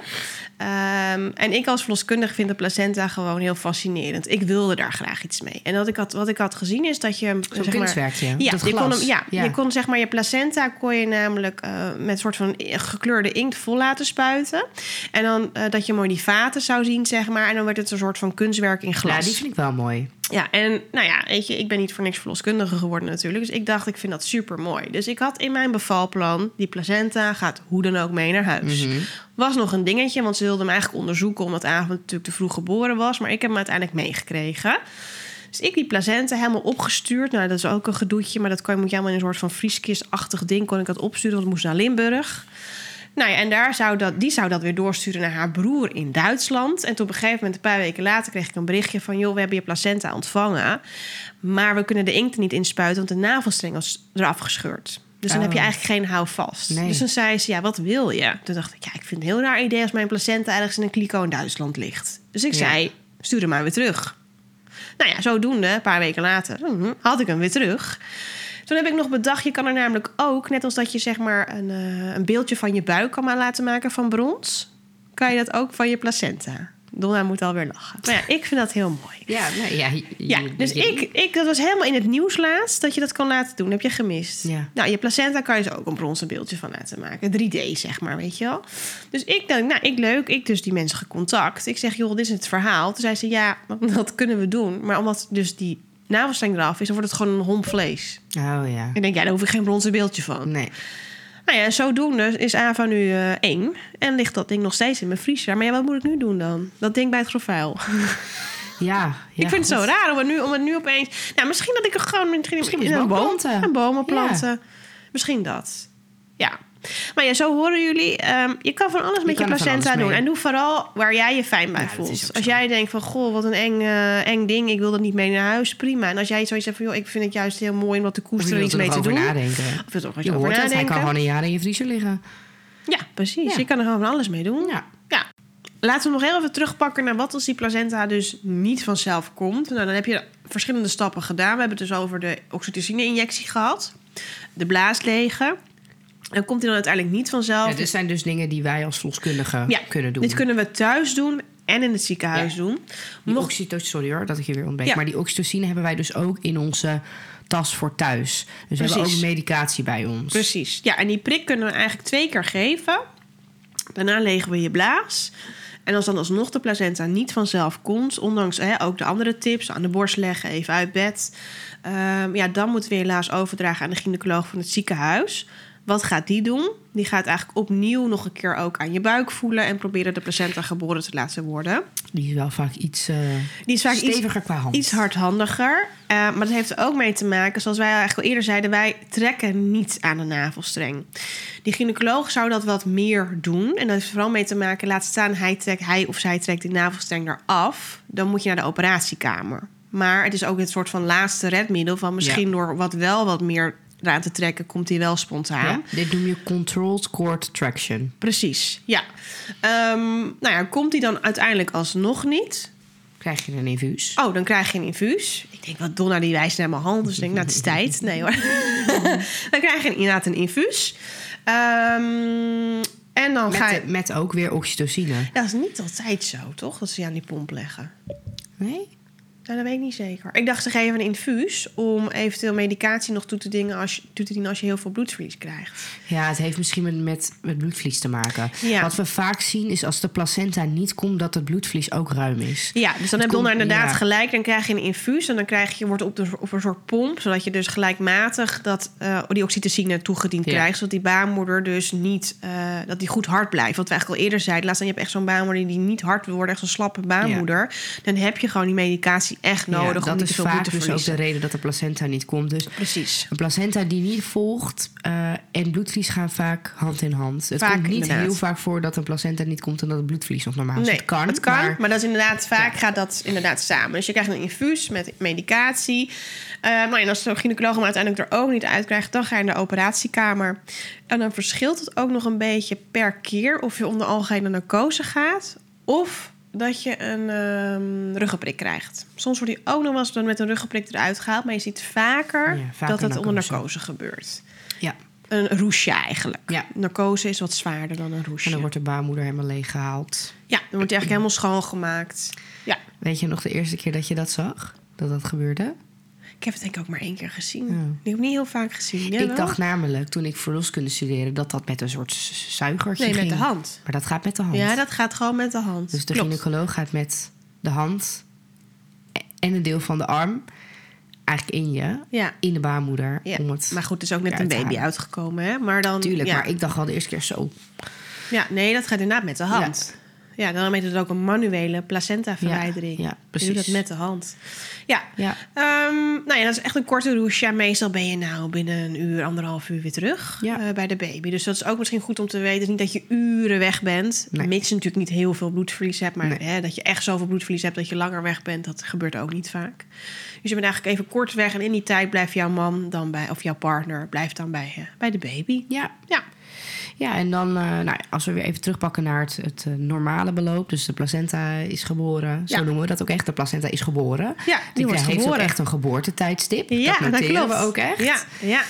Ehm, en ik als verloskundige vind de placenta gewoon heel fascinerend. Ik wilde daar graag iets mee. En wat ik had, wat ik had gezien is dat je... Zo'n zeg maar- kunstwerkje. ja, dat je kon, glas. hem, ja, je kon zeg maar je placenta kon je namelijk eh, met een soort van gekleurde inkt vol laten spuiten. En dan eh, dat je mooi die vaten zou zien, zeg maar. En dan werd het een soort van kunstwerk in glas. Ja, die vind ik wel mooi. Ja, en nou ja, weet je, ik ben niet voor niks verloskundige geworden natuurlijk. Dus ik dacht, ik vind dat super mooi. Dus ik had in mijn bevalplan, die placenta gaat hoe dan ook mee naar huis. Mhm. Was nog een dingetje, want ze wilden hem eigenlijk onderzoeken... omdat Avond natuurlijk te vroeg geboren was. Maar ik heb hem uiteindelijk meegekregen. Dus ik die placenta helemaal opgestuurd. Nou, dat is ook een gedoetje, maar dat kan, moet je allemaal in een soort van vrieskistachtig ding... kon ik dat opsturen, want het moest naar Limburg. Nou ja, en daar zou dat, die zou dat weer doorsturen naar haar broer in Duitsland. En toen op een gegeven moment, een paar weken later, kreeg ik een berichtje van... joh, we hebben je placenta ontvangen, maar we kunnen de inkt er niet inspuiten... want de navelstreng was eraf gescheurd. Dus dan Oh. heb je eigenlijk geen houvast. Nee. Dus dan zei ze, ja, wat wil je? Toen dacht ik, ja, ik vind het een heel raar idee... als mijn placenta ergens in een kliko in Duitsland ligt. Dus ik Ja. zei, stuur hem maar weer terug. Nou ja, zodoende, een paar weken later, mhm, had ik hem weer terug. Toen heb ik nog bedacht, je kan er namelijk ook, net als dat je zeg maar een, eh, een beeldje van je buik kan maar laten maken van brons, kan je dat ook van je placenta. Donna moet alweer lachen. Maar ja, ik vind dat heel mooi. Ja, nee, ja, Ja, dus ik, ik, dat was helemaal in het nieuws laatst dat je dat kan laten doen. Heb je gemist? Ja. Nou, je placenta kan je dus ook een bronzen beeldje van laten maken. 3D, zeg maar, weet je wel. Dus ik denk, nou, ik leuk. Ik dus die mensen gecontact. Ik zeg, joh, dit is het verhaal. Toen zei ze, ja, dat kunnen we doen. Maar omdat dus die navelstreng eraf is, dan wordt het gewoon een homp vlees. Oh ja. Ik denk, ja, daar hoef ik geen bronzen beeldje van. Nee. Nou ja, en zodoende is Ava nu één. En ligt dat ding nog steeds in mijn vriezer. Maar ja, wat moet ik nu doen dan? Dat ding bij het grofvuil. Ja, ja, ik vind het zo raar om het nu, om het nu opeens... Nou, misschien dat ik er gewoon misschien, Misschien in een boom, planten. een bomen planten. Misschien dat. Ja. Maar ja, zo horen jullie. ehm, je kan van alles met je placenta doen. mee. En doe vooral waar jij je fijn bij Ja, voelt. Als jij denkt van, goh, wat een eng, eh, eng ding. Ik wil dat niet mee naar huis. Prima. En als jij zoiets hebt van, joh, ik vind het juist heel mooi om wat te je koesteren iets mee te doen. nadenken. Of toch Je over hoort het, hij kan gewoon een jaar in je vriezer liggen. Ja, precies. Ja. Je kan er gewoon van alles mee doen. Ja. Ja. Laten we nog heel even terugpakken naar wat als die placenta dus niet vanzelf komt. Nou, dan heb je verschillende stappen gedaan. We hebben het dus over de oxytocine-injectie gehad. De blaas legen. En komt die dan uiteindelijk niet vanzelf. Ja, dit zijn dus dingen die wij als verloskundigen Ja, kunnen doen. Dit kunnen we thuis doen en in het ziekenhuis Ja. doen. Die Mocht- oxytocine, sorry hoor, dat ik je weer ontbreek. Maar die oxytocine hebben wij dus ook in onze tas voor thuis. Dus we hebben ook medicatie bij ons. Precies. Ja, en die prik kunnen we eigenlijk twee keer geven. Daarna legen we je blaas. En als dan alsnog de placenta niet vanzelf komt, ondanks hè, ook de andere tips, aan de borst leggen, even uit bed, ehm, ja, dan moeten we helaas overdragen aan de gynaecoloog van het ziekenhuis. Wat gaat die doen? Die gaat eigenlijk opnieuw nog een keer ook aan je buik voelen en proberen de placenta geboren te laten worden. Die is wel vaak iets eh, Die is vaak iets, steviger qua hand. iets hardhandiger. Eh, maar dat heeft er ook mee te maken, zoals wij eigenlijk al eerder zeiden, wij trekken niet aan de navelstreng. Die gynaecoloog zou dat wat meer doen. En dat heeft vooral mee te maken, laat staan, hij, trekt, hij of zij trekt die navelstreng eraf. Dan moet je naar de operatiekamer. Maar het is ook het soort van laatste redmiddel van misschien door wat wel wat meer eraan te trekken, komt hij wel spontaan. Ja, dit noem je controlled cord traction. Precies, ja. Ehm, nou ja, komt hij dan uiteindelijk alsnog niet? Krijg je een infuus. Oh, dan krijg je een infuus. Ik denk, wat Donna die wijst naar mijn hand. Dus ik denk, nou, het is tijd. Nee hoor. dan krijg je inderdaad een infuus. Ehm, en dan ga je... Met, met ook weer oxytocine. Dat is niet altijd zo, toch? Dat ze je aan die pomp leggen. Nee? Nou, dat weet ik niet zeker. Ik dacht, ze geven een infuus om eventueel medicatie nog toe te, dingen als je, toe te dienen als je heel veel bloedverlies krijgt. Ja, het heeft misschien met, met, met bloedvlies te maken. Ja. Wat we vaak zien is als de placenta niet komt, dat het bloedvlies ook ruim is. Ja, dus dan heb Donna inderdaad ja. gelijk. Dan krijg je een infuus en dan krijg je, wordt op, de, op een soort pomp... zodat je dus gelijkmatig dat, eh, die oxytocine toegediend Ja. krijgt... zodat die baarmoeder dus niet... eh, dat die goed hard blijft. Wat we eigenlijk al eerder zeiden. Laatst dan je hebt echt zo'n baarmoeder die niet hard wil worden... echt zo'n slappe baarmoeder. Dan heb je gewoon die medicatie echt nodig... Ja, om dat is vaak dus ook de reden dat de placenta niet komt. Dus Precies. een placenta die niet volgt eh, en bloedvlies gaan vaak hand in hand. Het Vaak, komt niet inderdaad. heel vaak voor dat een placenta niet komt en dat het bloedvlies nog normaal is. Nee, het kan, het kan maar, maar dat is inderdaad vaak gaat dat inderdaad samen. Dus je krijgt een infuus met medicatie. Eh nou, en als de gynaecoloog hem uiteindelijk er ook niet uitkrijgt, dan ga je naar de operatiekamer. En dan verschilt het ook nog een beetje per keer of je onder algehele narcose gaat of dat je een ehm, ruggenprik krijgt. Soms wordt die ook nog wel eens dan met een ruggenprik eruit gehaald, maar je ziet vaker, Ja, vaker dat het onder narcose. gebeurt. ja. Een roesje eigenlijk. Ja. Narcose is wat zwaarder dan een roesje. En dan wordt de baarmoeder helemaal leeg gehaald. Ja, dan wordt die eigenlijk helemaal schoongemaakt. Ja, Weet je nog de eerste keer dat je dat zag? Dat dat gebeurde? Ik heb het denk ik ook maar één keer gezien. Ja. Die heb ik niet heel vaak gezien. Jij ik wel? dacht namelijk, toen ik verloskunde studeerde... dat dat met een soort zuigertje Nee, met ging. de hand. Maar dat gaat met de hand. Ja, dat gaat gewoon met de hand. Dus de Klopt. gynaecoloog gaat met de hand en een deel van de arm... eigenlijk in je, Ja. in de baarmoeder. Ja. Om het Maar goed, er is ook net een baby halen. uitgekomen, hè? Maar dan... Tuurlijk, ja. maar ik dacht al de eerste keer zo. Ja, nee, dat gaat inderdaad met de hand. Ja, dan heet het ook een manuele placentaverwijdering. Ja, ja, Je precies. doet dat met de hand. Ja, Ja. Ehm, nou ja, dat is echt een korte. Ja, meestal ben je nou binnen een uur, anderhalf uur weer terug Ja. eh, bij de baby. Dus dat is ook misschien goed om te weten. Niet dat je uren weg bent. Nee. Mits je natuurlijk niet heel veel bloedverlies hebt. Maar Nee. hè, dat je echt zoveel bloedverlies hebt dat je langer weg bent, dat gebeurt ook niet vaak. Dus je bent eigenlijk even kort weg. En in die tijd blijft jouw man dan bij, of jouw partner, blijft dan bij, eh, bij de baby. Ja. Ja, Ja, en dan, eh, nou, als we weer even terugpakken naar het, het eh, normale beloop. Dus de placenta is geboren. Zo Ja. noemen we dat ook echt. De placenta is geboren. Ja, die wordt heeft geboren. ook echt een geboortetijdstip. ja dat noteren klopt. we ook echt. Ja, ja.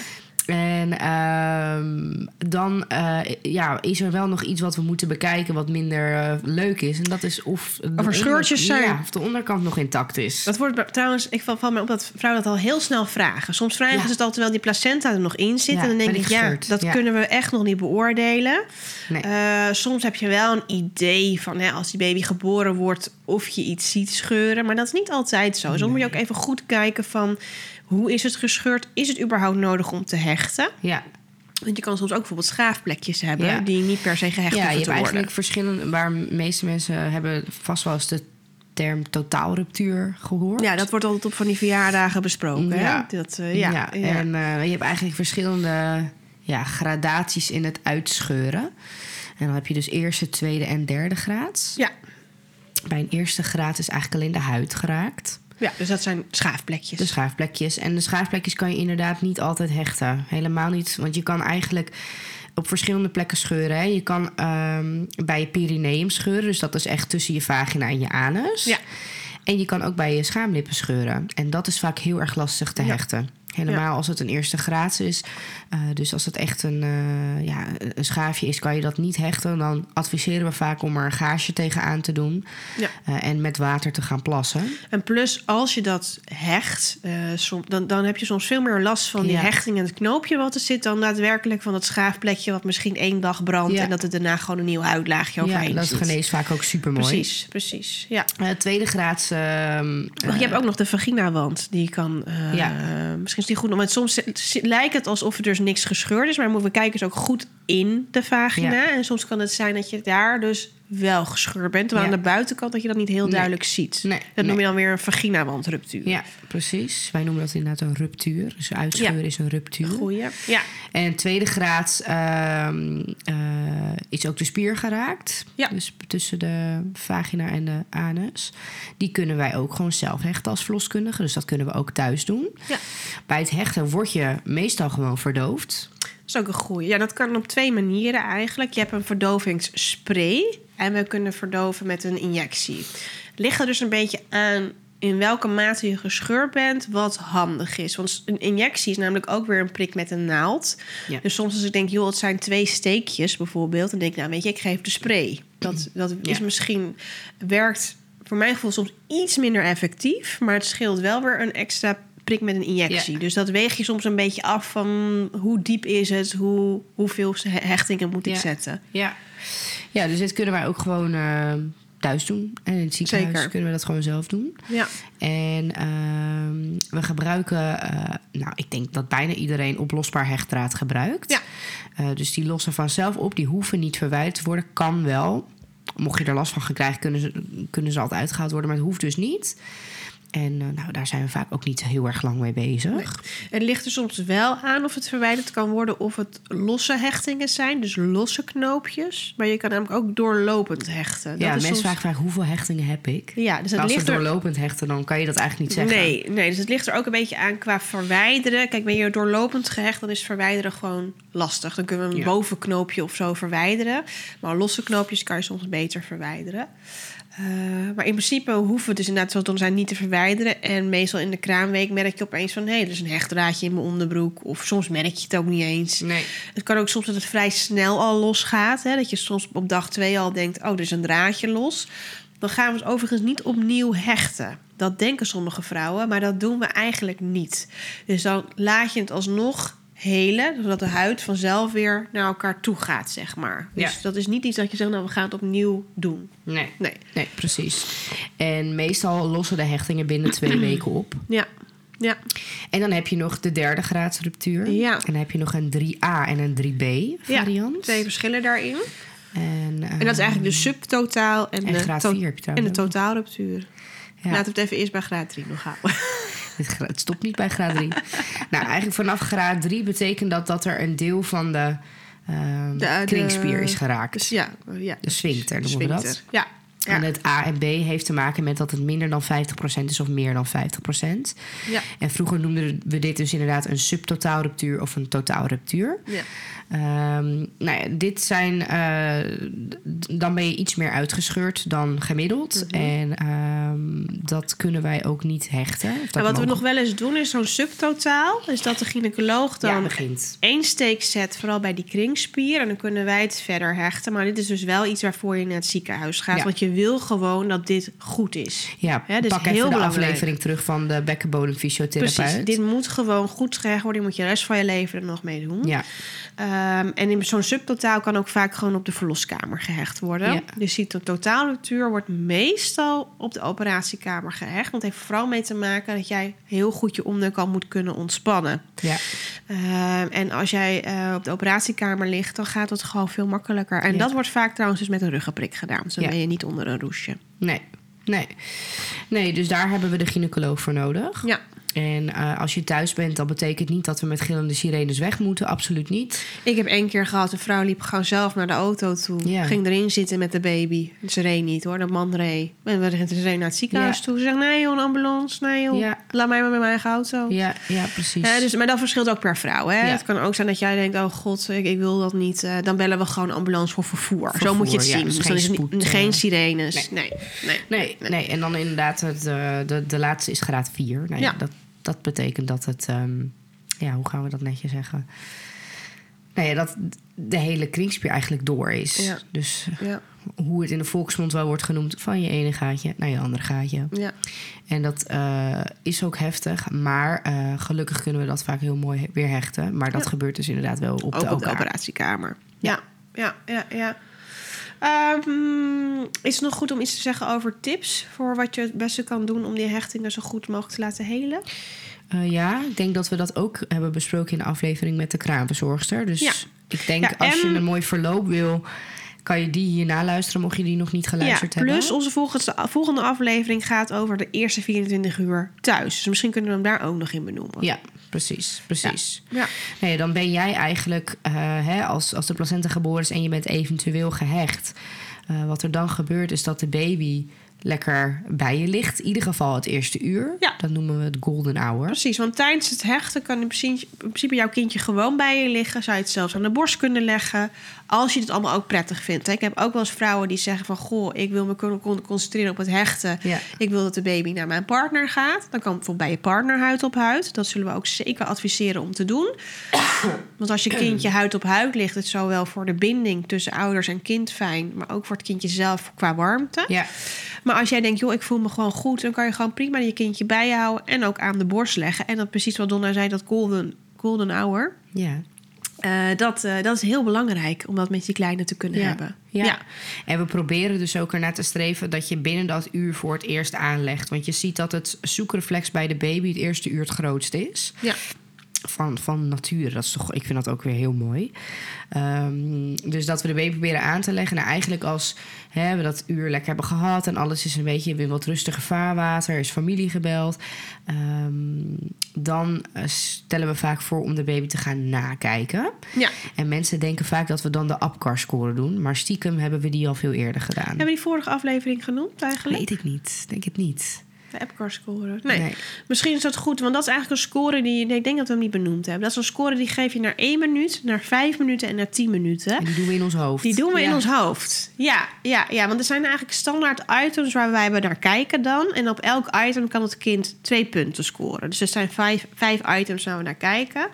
En ehm, dan eh, ja, is er wel nog iets wat we moeten bekijken wat minder eh, leuk is. En dat is of, Of er scheurtjes zijn. Ja, of de onderkant nog intact is. Dat wordt trouwens, ik val, valt mij op dat vrouwen dat al heel snel vragen. Soms vragen Ja. ze het al terwijl die placenta er nog in zit. Ja, en dan denk ik, ja, dat kunnen we echt nog niet beoordelen. Nee. Eh, soms heb je wel een idee van hè, als die baby geboren wordt of je iets ziet scheuren. Maar dat is niet altijd zo. Soms moet je ook even goed kijken van hoe is het gescheurd? Is het überhaupt nodig om te hechten? ja. Want je kan soms ook bijvoorbeeld schaafplekjes hebben Ja. die niet per se gehecht ja, je hoeven hebt te worden. eigenlijk verschillende... waar de meeste mensen hebben vast wel eens de term totaalruptuur gehoord. Ja, dat wordt altijd op van die verjaardagen besproken. Ja. Hè? Dat, eh, ja, ja, ja. en eh, je hebt eigenlijk verschillende ja, gradaties in het uitscheuren. En dan heb je dus eerste, tweede en derde graad. Ja. Bij een eerste graad is eigenlijk alleen de huid geraakt. Ja, dus dat zijn schaafplekjes. De schaafplekjes. En de schaafplekjes kan je inderdaad niet altijd hechten. Helemaal niet. Want je kan eigenlijk op verschillende plekken scheuren. Hè. Je kan ehm, bij je perineum scheuren. Dus dat is echt tussen je vagina en je anus. Ja. En je kan ook bij je schaamlippen scheuren. En dat is vaak heel erg lastig te Ja. hechten. Helemaal als het een eerste graad is. Eh, dus als het echt een, eh, ja, een schaafje is, kan je dat niet hechten. Dan adviseren we vaak om er een gaasje tegenaan te doen. Ja. Eh, en met water te gaan plassen. En plus, als je dat hecht, som- dan, dan heb je soms veel meer last van die Ja. hechting en het knoopje wat er zit, dan daadwerkelijk van dat schaafplekje wat misschien één dag brandt en dat het daarna gewoon een nieuw huidlaagje overheen Ja, dat zit. geneest vaak ook super mooi. Precies, precies. Ja. Tweede graads. ehm, Maar je hebt ook nog de vaginawand. Die kan. Ja. Misschien is die goed. Want soms lijkt het alsof er dus niks gescheurd is. Maar moeten we kijken dus ook goed in de vagina. Ja. En soms kan het zijn dat je daar dus wel gescheurd bent. Terwijl Ja. aan de buitenkant dat je dat niet heel Nee. duidelijk ziet. Nee, Dat noem je dan weer een vaginawandruptuur. ja, precies. Wij noemen dat inderdaad een ruptuur. Dus uitscheuren Ja. is een ruptuur. Goeie. Ja. En tweede graad ehm, eh, is ook de spier geraakt. Ja. Dus tussen de vagina en de anus. Die kunnen wij ook gewoon zelf hechten als verloskundige. Dus dat kunnen we ook thuis doen. Ja. Bij het hechten word je meestal gewoon verdoofd. Dat is ook een goeie. Ja, dat kan op twee manieren eigenlijk. Je hebt een verdovingsspray. En we kunnen verdoven met een injectie. Ligt er dus een beetje aan in welke mate je gescheurd bent, wat handig is. Want een injectie is namelijk ook weer een prik met een naald. Ja. Dus soms als ik denk, joh, het zijn twee steekjes bijvoorbeeld... dan denk ik, nou weet je, ik geef de spray. Dat, dat is misschien, werkt voor mijn gevoel soms iets minder effectief... maar het scheelt wel weer een extra prik met een injectie. Ja. Dus dat weeg je soms een beetje af van hoe diep is het... Hoe, hoeveel hechtingen moet ik zetten. Ja. Ja, dus dit kunnen wij ook gewoon eh, thuis doen. En in het ziekenhuis Zeker. kunnen we dat gewoon zelf doen. Ja, En ehm, we gebruiken, eh, nou, ik denk dat bijna iedereen oplosbaar hechtdraad gebruikt. Ja. Eh, dus die lossen vanzelf op, die hoeven niet verwijderd te worden. Kan wel. Mocht je er last van gaan krijgen, kunnen ze, kunnen ze altijd uitgehaald worden, maar het hoeft dus niet. En eh, nou, daar zijn we vaak ook niet heel erg lang mee bezig. Het ligt er soms wel aan of het verwijderd kan worden of het losse hechtingen zijn, dus losse knoopjes. Maar je kan namelijk ook doorlopend hechten. Dat ja, mensen soms- vragen vaak hoeveel hechtingen heb ik. Ja, dus het als we ligt er. doorlopend hechten, dan kan je dat eigenlijk niet zeggen. Nee, nee, dus het ligt er ook een beetje aan qua verwijderen. Kijk, ben je doorlopend gehecht, dan is verwijderen gewoon lastig. Dan kunnen we een Ja. bovenknoopje of zo verwijderen. Maar losse knoopjes kan je soms beter verwijderen. Eh, maar in principe hoeven we dus inderdaad zo te zijn niet te verwijderen. En meestal in de kraamweek merk je opeens van... hé, hey, er is een hechtdraadje in mijn onderbroek. Of soms merk je het ook niet eens. Nee. Het kan ook soms dat het vrij snel al losgaat. Hè? Dat je soms op dag twee al denkt, oh, er is een draadje los. Dan gaan we het overigens niet opnieuw hechten. Dat denken sommige vrouwen, maar dat doen we eigenlijk niet. Dus dan laat je het alsnog helen, zodat de huid vanzelf weer naar elkaar toe gaat, zeg maar. Dus Ja. dat is niet iets dat je zegt, nou, we gaan het opnieuw doen. Nee. Nee. Nee, precies. En meestal lossen de hechtingen binnen twee weken op. Ja, ja, En dan heb je nog de derde graadsruptuur. Ja. En dan heb je nog een 3A en een 3B ja. variant. Twee verschillen daarin. En, En dat is eigenlijk de subtotaal en, En de, graad to- vier heb je en trouwens de totaalruptuur. ja, Laten we het even eerst bij graad 3 nog houden. Het, stopt niet bij graad 3. nou, eigenlijk vanaf graad 3 betekent dat dat er een deel van de, ehm, De- de- kringspier is geraakt. Dus ja, ja. De sphincter noemen we dat. Ja. ja. En het A en B heeft te maken met dat het minder dan 50% is of meer dan 50%. ja. En vroeger noemden we dit dus inderdaad een subtotaalruptuur of een totaalruptuur. Ja. Ehm, nou ja, dit zijn. eh, dan ben je iets meer uitgescheurd dan gemiddeld. Mhm. En ehm, dat kunnen wij ook niet hechten. En wat we nog wel eens doen is zo'n subtotaal. Dus dat de gynaecoloog Ja, dan begint. één steek zet, vooral bij die kringspier. En dan kunnen wij het verder hechten. Maar dit is dus wel iets waarvoor je naar het ziekenhuis gaat. Ja. Want je wil gewoon dat dit goed is. Ja, dus pak heel even de belangrijk. aflevering terug van de bekkenbodemfysiotherapeut. Precies, dit moet gewoon goed gehecht worden. Je moet je de rest van je leven er nog mee doen. Ja, Ehm, en in zo'n subtotaal kan ook vaak gewoon op de verloskamer gehecht worden. Ja. Dus die totaalruptuur wordt meestal op de operatiekamer gehecht. Want het heeft vooral mee te maken dat jij heel goed je onderkant moet kunnen ontspannen. ja. Ehm, en als jij eh, op de operatiekamer ligt, dan gaat het gewoon veel makkelijker. En Ja. dat wordt vaak trouwens dus met een ruggenprik gedaan. Dus dan Ja. ben je niet onder een roesje. Nee. Nee. Nee, dus daar hebben we de gynaecoloog voor nodig. Ja, En eh, als je thuis bent, dan betekent niet dat we met gillende sirenes weg moeten. Absoluut niet. Ik heb één keer gehad, een vrouw liep gewoon zelf naar de auto toe. Ja. Ging erin zitten met de baby. Ze reed niet hoor, de man reed. En we reden naar het ziekenhuis Ja. toe. Ze zegt, nee joh, een ambulance. Nee joh, Ja. laat mij maar met mijn eigen auto. Ja, ja precies. Dus, maar dat verschilt ook per vrouw. Hè? Het kan ook zijn dat jij denkt, oh god, ik, ik wil dat niet. Eh, dan bellen we gewoon ambulance voor vervoer. Zo moet je het zien. dus Dus geen dan is spoed, niet, eh, geen sirenes. Nee, nee. Nee, nee, en dan inderdaad, het, de, de laatste is graad 4. Nou. Ja. dat, dat betekent dat het, ehm, ja, hoe gaan we dat netjes zeggen? Nou ja, dat de hele kringspier eigenlijk door is. Ja. Dus Ja, hoe het in de volksmond wel wordt genoemd, van je ene gaatje naar je andere gaatje. ja. En dat eh, is ook heftig, maar eh, gelukkig kunnen we dat vaak heel mooi weer hechten. Maar dat gebeurt dus inderdaad wel op ook de op de operatiekamer. Ja, ja, ja, ja. Ehm, is het nog goed om iets te zeggen over tips voor wat je het beste kan doen om die hechtingen zo goed mogelijk te laten helen? Eh, ja, ik denk dat we dat ook hebben besproken in de aflevering met de kraamverzorgster. Dus Ja. ik denk Ja, als je en- een mooi verloop wil, kan je die hierna luisteren, mocht je die nog niet Ja, geluisterd plus hebben. onze volgende, volgende aflevering gaat over de eerste 24 uur thuis. Dus misschien kunnen we hem daar ook nog in benoemen. Ja, precies, precies. Ja. Nee, dan ben jij eigenlijk, eh, hè, als, als de placenta geboren is en je bent eventueel gehecht. eh, wat er dan gebeurt is dat de baby lekker bij je ligt. In ieder geval het eerste uur. Ja. Dat noemen we het golden hour. Precies, want tijdens het hechten kan in principe, in principe jouw kindje gewoon bij je liggen. Zou je het zelfs aan de borst kunnen leggen. Als je het allemaal ook prettig vindt. Ik heb ook wel eens vrouwen die zeggen van... goh, ik wil me kunnen con- concentreren op het hechten. Ja. Ik wil dat de baby naar mijn partner gaat. Dan kan bijvoorbeeld bij je partner huid op huid. Dat zullen we ook zeker adviseren om te doen. Want als je kindje huid op huid ligt... het zowel voor de binding tussen ouders en kind fijn... maar ook voor het kindje zelf qua warmte. Ja, Maar als jij denkt, joh, ik voel me gewoon goed... dan kan je gewoon prima je kindje bij je houden... en ook aan de borst leggen. En dat precies wat Donna zei, dat golden, golden hour... ja. Eh, dat, eh, dat is heel belangrijk om dat met je kleine te kunnen Ja. hebben. Ja. ja. En we proberen dus ook ernaar te streven dat je binnen dat uur voor het eerst aanlegt. Want je ziet dat het zoekreflex bij de baby het eerste uur het grootst is. ja. Van, van nature. Dat is toch, ik vind dat ook weer heel mooi. Ehm, dus dat we de baby proberen aan te leggen. Nou, eigenlijk als hè, we dat uur lekker hebben gehad en alles is een beetje in wat rustiger vaarwater, er is familie gebeld. ehm, dan eh, stellen we vaak voor om de baby te gaan nakijken. ja. En mensen denken vaak dat we dan de APCAR-score doen. Maar stiekem hebben we die al veel eerder gedaan. Hebben we die vorige aflevering genoemd eigenlijk? Weet ik niet. Denk het niet. De Epcar score. Nee. Nee. Misschien is dat goed, want dat is eigenlijk een score die... nee, ik denk dat we hem niet benoemd hebben. Dat is een score die geef je naar 1 minuut, naar 5 minuten en naar 10 minuten. En die doen we in ons hoofd. Die doen we in ons hoofd. Ja, ja, ja, want er zijn eigenlijk standaard items waar wij naar kijken dan. En op elk item kan het kind twee punten scoren. Dus er zijn vijf, vijf items waar we naar kijken.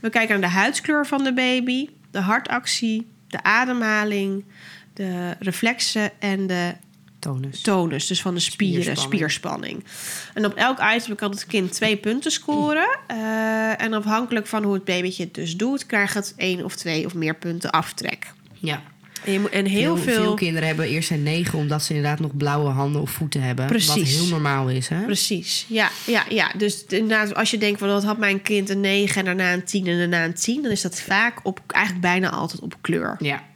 We kijken naar de huidskleur van de baby, de hartactie, de ademhaling, de reflexen en de Tonus. tonus, dus van de spieren, Spierspanning. spierspanning. En op elk item kan het kind twee punten scoren. Eh, en afhankelijk van hoe het babytje het dus doet, krijgt het één of twee of meer punten aftrek. Ja. En, je moet, en heel veel, veel, kinderen hebben eerst een negen omdat ze inderdaad nog blauwe handen of voeten hebben. Wat Precies. heel normaal is, hè? Precies, ja, ja, ja. Dus inderdaad, als je denkt van dat had mijn kind een 9 en daarna een 10 en daarna een 10, dan is dat vaak op eigenlijk bijna altijd op kleur. Ja.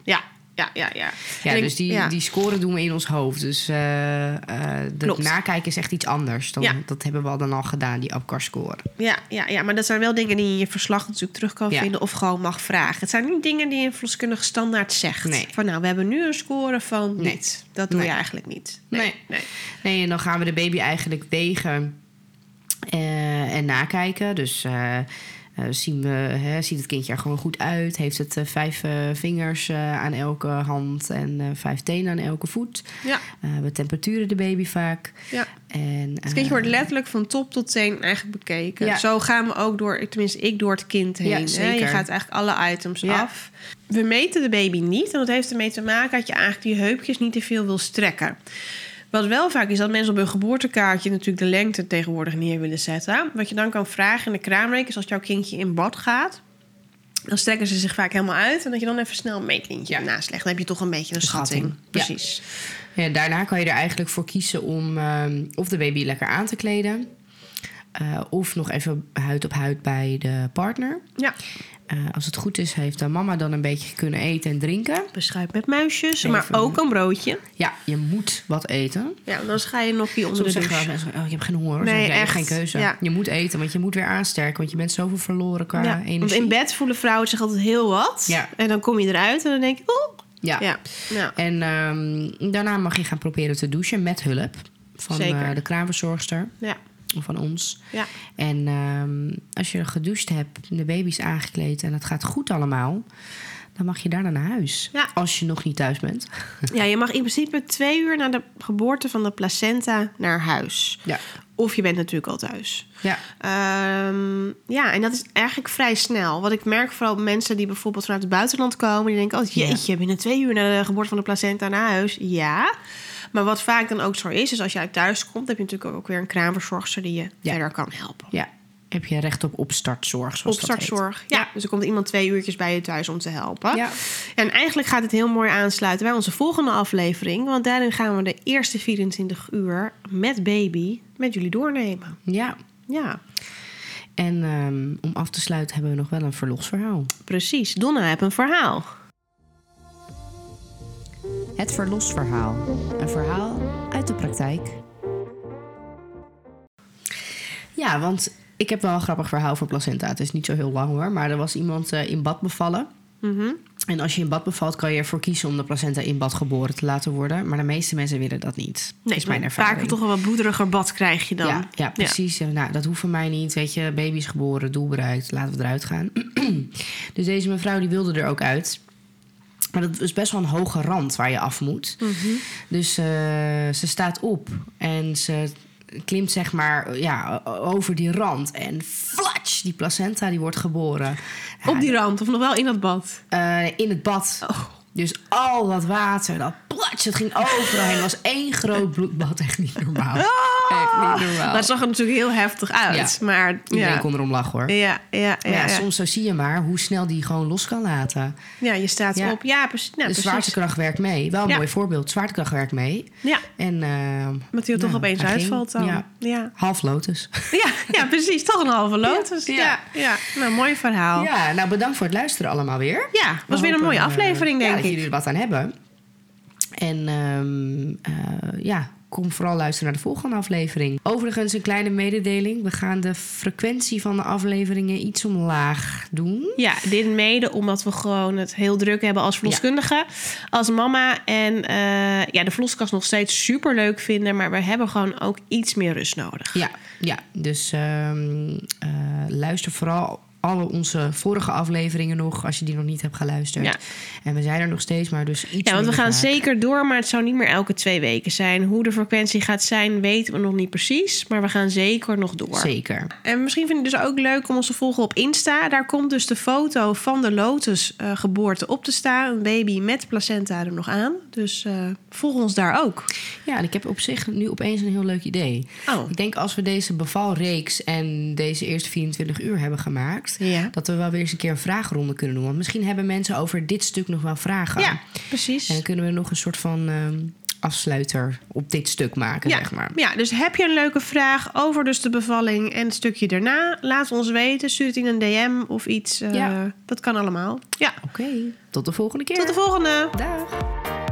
Ja, ja, ja, ja. Ik- dus die, ja. die scoren doen we in ons hoofd. Dus de Klopt. nakijken is echt iets anders. Dan, Ja. Dat hebben we al dan al gedaan, die APCAR-score. Ja, ja, ja, maar dat zijn wel dingen die je in je verslag natuurlijk terug kan vinden of gewoon mag vragen. Het zijn niet dingen die een verloskundige standaard zegt. Nee. Van nou, we hebben nu een score van Nee. Dat doe Nee. je eigenlijk niet. Nee. nee. Nee, en dan gaan we de baby eigenlijk wegen eh, en nakijken. Dus eh, zien we, hè, ziet het kindje er gewoon goed uit? Heeft het eh, vijf eh, vingers aan elke hand en vijf tenen aan elke voet? Ja, we temperaturen de baby vaak. ja. En, Het kindje wordt letterlijk van top tot teen eigenlijk bekeken. Ja. Zo gaan we ook door, tenminste ik door het kind heen. Ja, hè. Je gaat eigenlijk alle items Ja. af. We meten de baby niet. En dat heeft ermee te maken dat je eigenlijk die heupjes niet te veel wil strekken. Wat wel vaak is dat mensen op hun geboortekaartje natuurlijk de lengte tegenwoordig neer willen zetten. Wat je dan kan vragen in de kraamweek is als jouw kindje in bad gaat. Dan strekken ze zich vaak helemaal uit. En dat je dan even snel een meetlintje Ja. ernaast legt. Dan heb je toch een beetje een Schatting. Precies. Ja, daarna kan je er eigenlijk voor kiezen om ehm, of de baby lekker aan te kleden. Eh, of nog even huid op huid bij de partner. Ja. Eh, als het goed is, heeft de mama dan een beetje kunnen eten en drinken. Beschuit met muisjes, Even- maar ook een broodje. Ja, je moet wat eten. Ja, anders ga je nog hier onder Soms de zeggen mensen, oh, ik heb geen honger. Nee, echt. geen keuze. Ja. Je moet eten, want je moet weer aansterken. Want je bent zoveel verloren qua Ja, want energie. in bed voelen vrouwen zich altijd heel wat. Ja. En dan kom je eruit en dan denk je, oeh. Ja. Ja. ja. En ehm, daarna mag je gaan proberen te douchen met hulp. Van eh, de kraamverzorgster. Ja. Van ons. Ja. En ehm, als je gedoucht hebt, de baby is aangekleed en het gaat goed allemaal, dan mag je daarna naar huis. Ja. Als je nog niet thuis bent. ja, je mag in principe twee uur na de geboorte van de placenta naar huis. Ja. Of je bent natuurlijk al thuis. Ja. Ehm, ja, en dat is eigenlijk vrij snel. Wat ik merk vooral mensen die bijvoorbeeld vanuit het buitenland komen... die denken, oh jeetje, binnen twee uur na de geboorte van de placenta naar huis. Ja, maar wat vaak dan ook zo is... is als je uit thuis komt, heb je natuurlijk ook weer een kraamverzorgster... die je Ja. verder kan helpen. Ja. Heb je recht op opstartzorg, zoals dat heet. Opstartzorg. Ja. dus er komt iemand twee uurtjes bij je thuis om te helpen. Ja. En eigenlijk gaat het heel mooi aansluiten bij onze volgende aflevering. Want daarin gaan we de eerste 24 uur met baby met jullie doornemen. Ja. Ja, En ehm, om af te sluiten hebben we nog wel een verlosverhaal. precies. Donna heb een verhaal. Het verlosverhaal. Een verhaal uit de praktijk. Ja, want ik heb wel een grappig verhaal voor placenta. Het is niet zo heel lang hoor. Maar er was iemand eh, in bad bevallen. Mhm. En als je in bad bevalt, kan je ervoor kiezen om de placenta in bad geboren te laten worden. Maar de meeste mensen willen dat niet. Nee, dat is mijn ervaring. vaker toch een wat bloederiger bad krijg je dan. Ja, ja, precies. Ja. Nou, dat hoeft van mij niet. Weet je, baby is geboren, doel bereikt, laten we eruit gaan. dus deze mevrouw die wilde er ook uit. Maar dat is best wel een hoge rand waar je af moet. Mhm. Dus eh, ze staat op en ze klimt zeg maar ja, over die rand. En flatsch, die placenta die wordt geboren. Ja, Op die rand of nog wel in dat bad. eh, in het bad. Oh. Dus al dat water, dat plats, het ging overal heen. Het was één groot bloedbad. Echt niet normaal. Echt niet normaal. Dat zag er natuurlijk heel heftig uit. Maar Iedereen ja. kon erom lachen hoor. Ja, ja, ja, ja, ja. soms zo zie je maar hoe snel die gewoon los kan laten. ja, je staat Ja. op. Ja, precies. Nou, de zwaartekracht werkt mee. Wel een Ja. mooi voorbeeld. Zwaartekracht werkt mee. Ja, En, eh, maar die er toch nou, opeens uitvalt dan. Ja. Ja. Half lotus. Ja, ja, precies. Toch een halve lotus. Ja. Ja, ja. Nou, mooi verhaal. Ja, Ja, nou bedankt voor het luisteren allemaal weer. was We weer een mooie eh, aflevering, ja, denk dat ik. jullie er wat aan hebben. En ehm, eh, ja, kom vooral luisteren naar de volgende aflevering. Overigens een kleine mededeling. We gaan de frequentie van de afleveringen iets omlaag doen. Ja, dit mede omdat we gewoon het heel druk hebben als verloskundige, als mama. En eh, ja, de verloskast nog steeds super leuk vinden, maar we hebben gewoon ook iets meer rust nodig. Ja, ja. dus ehm, eh, luister vooral alle onze vorige afleveringen nog, als je die nog niet hebt geluisterd. Ja. En we zijn er nog steeds, maar dus iets Ja, want we gaan vaak. zeker door, maar het zou niet meer elke twee weken zijn. Hoe de frequentie gaat zijn, weten we nog niet precies. Maar we gaan zeker nog door. Zeker. En misschien vind je het dus ook leuk om ons te volgen op Insta. Daar komt dus de foto van de Lotus-geboorte op te staan. Een baby met placenta er nog aan. Dus eh, volg ons daar ook. Ja, en ik heb op zich nu opeens een heel leuk idee. Oh, Ik denk als we deze bevalreeks en deze eerste 24 uur hebben gemaakt, ja. dat we wel weer eens een keer een vraagronde kunnen doen. Want misschien hebben mensen over dit stuk nog wel vragen. Ja, precies. En dan kunnen we nog een soort van ehm, afsluiter op dit stuk maken, Ja, zeg maar. ja, dus heb je een leuke vraag over dus de bevalling en het stukje daarna? Laat ons weten. Stuur het in een DM of iets. eh, Ja. Dat kan allemaal. Ja, Oké, tot de volgende keer. tot de volgende. Dag.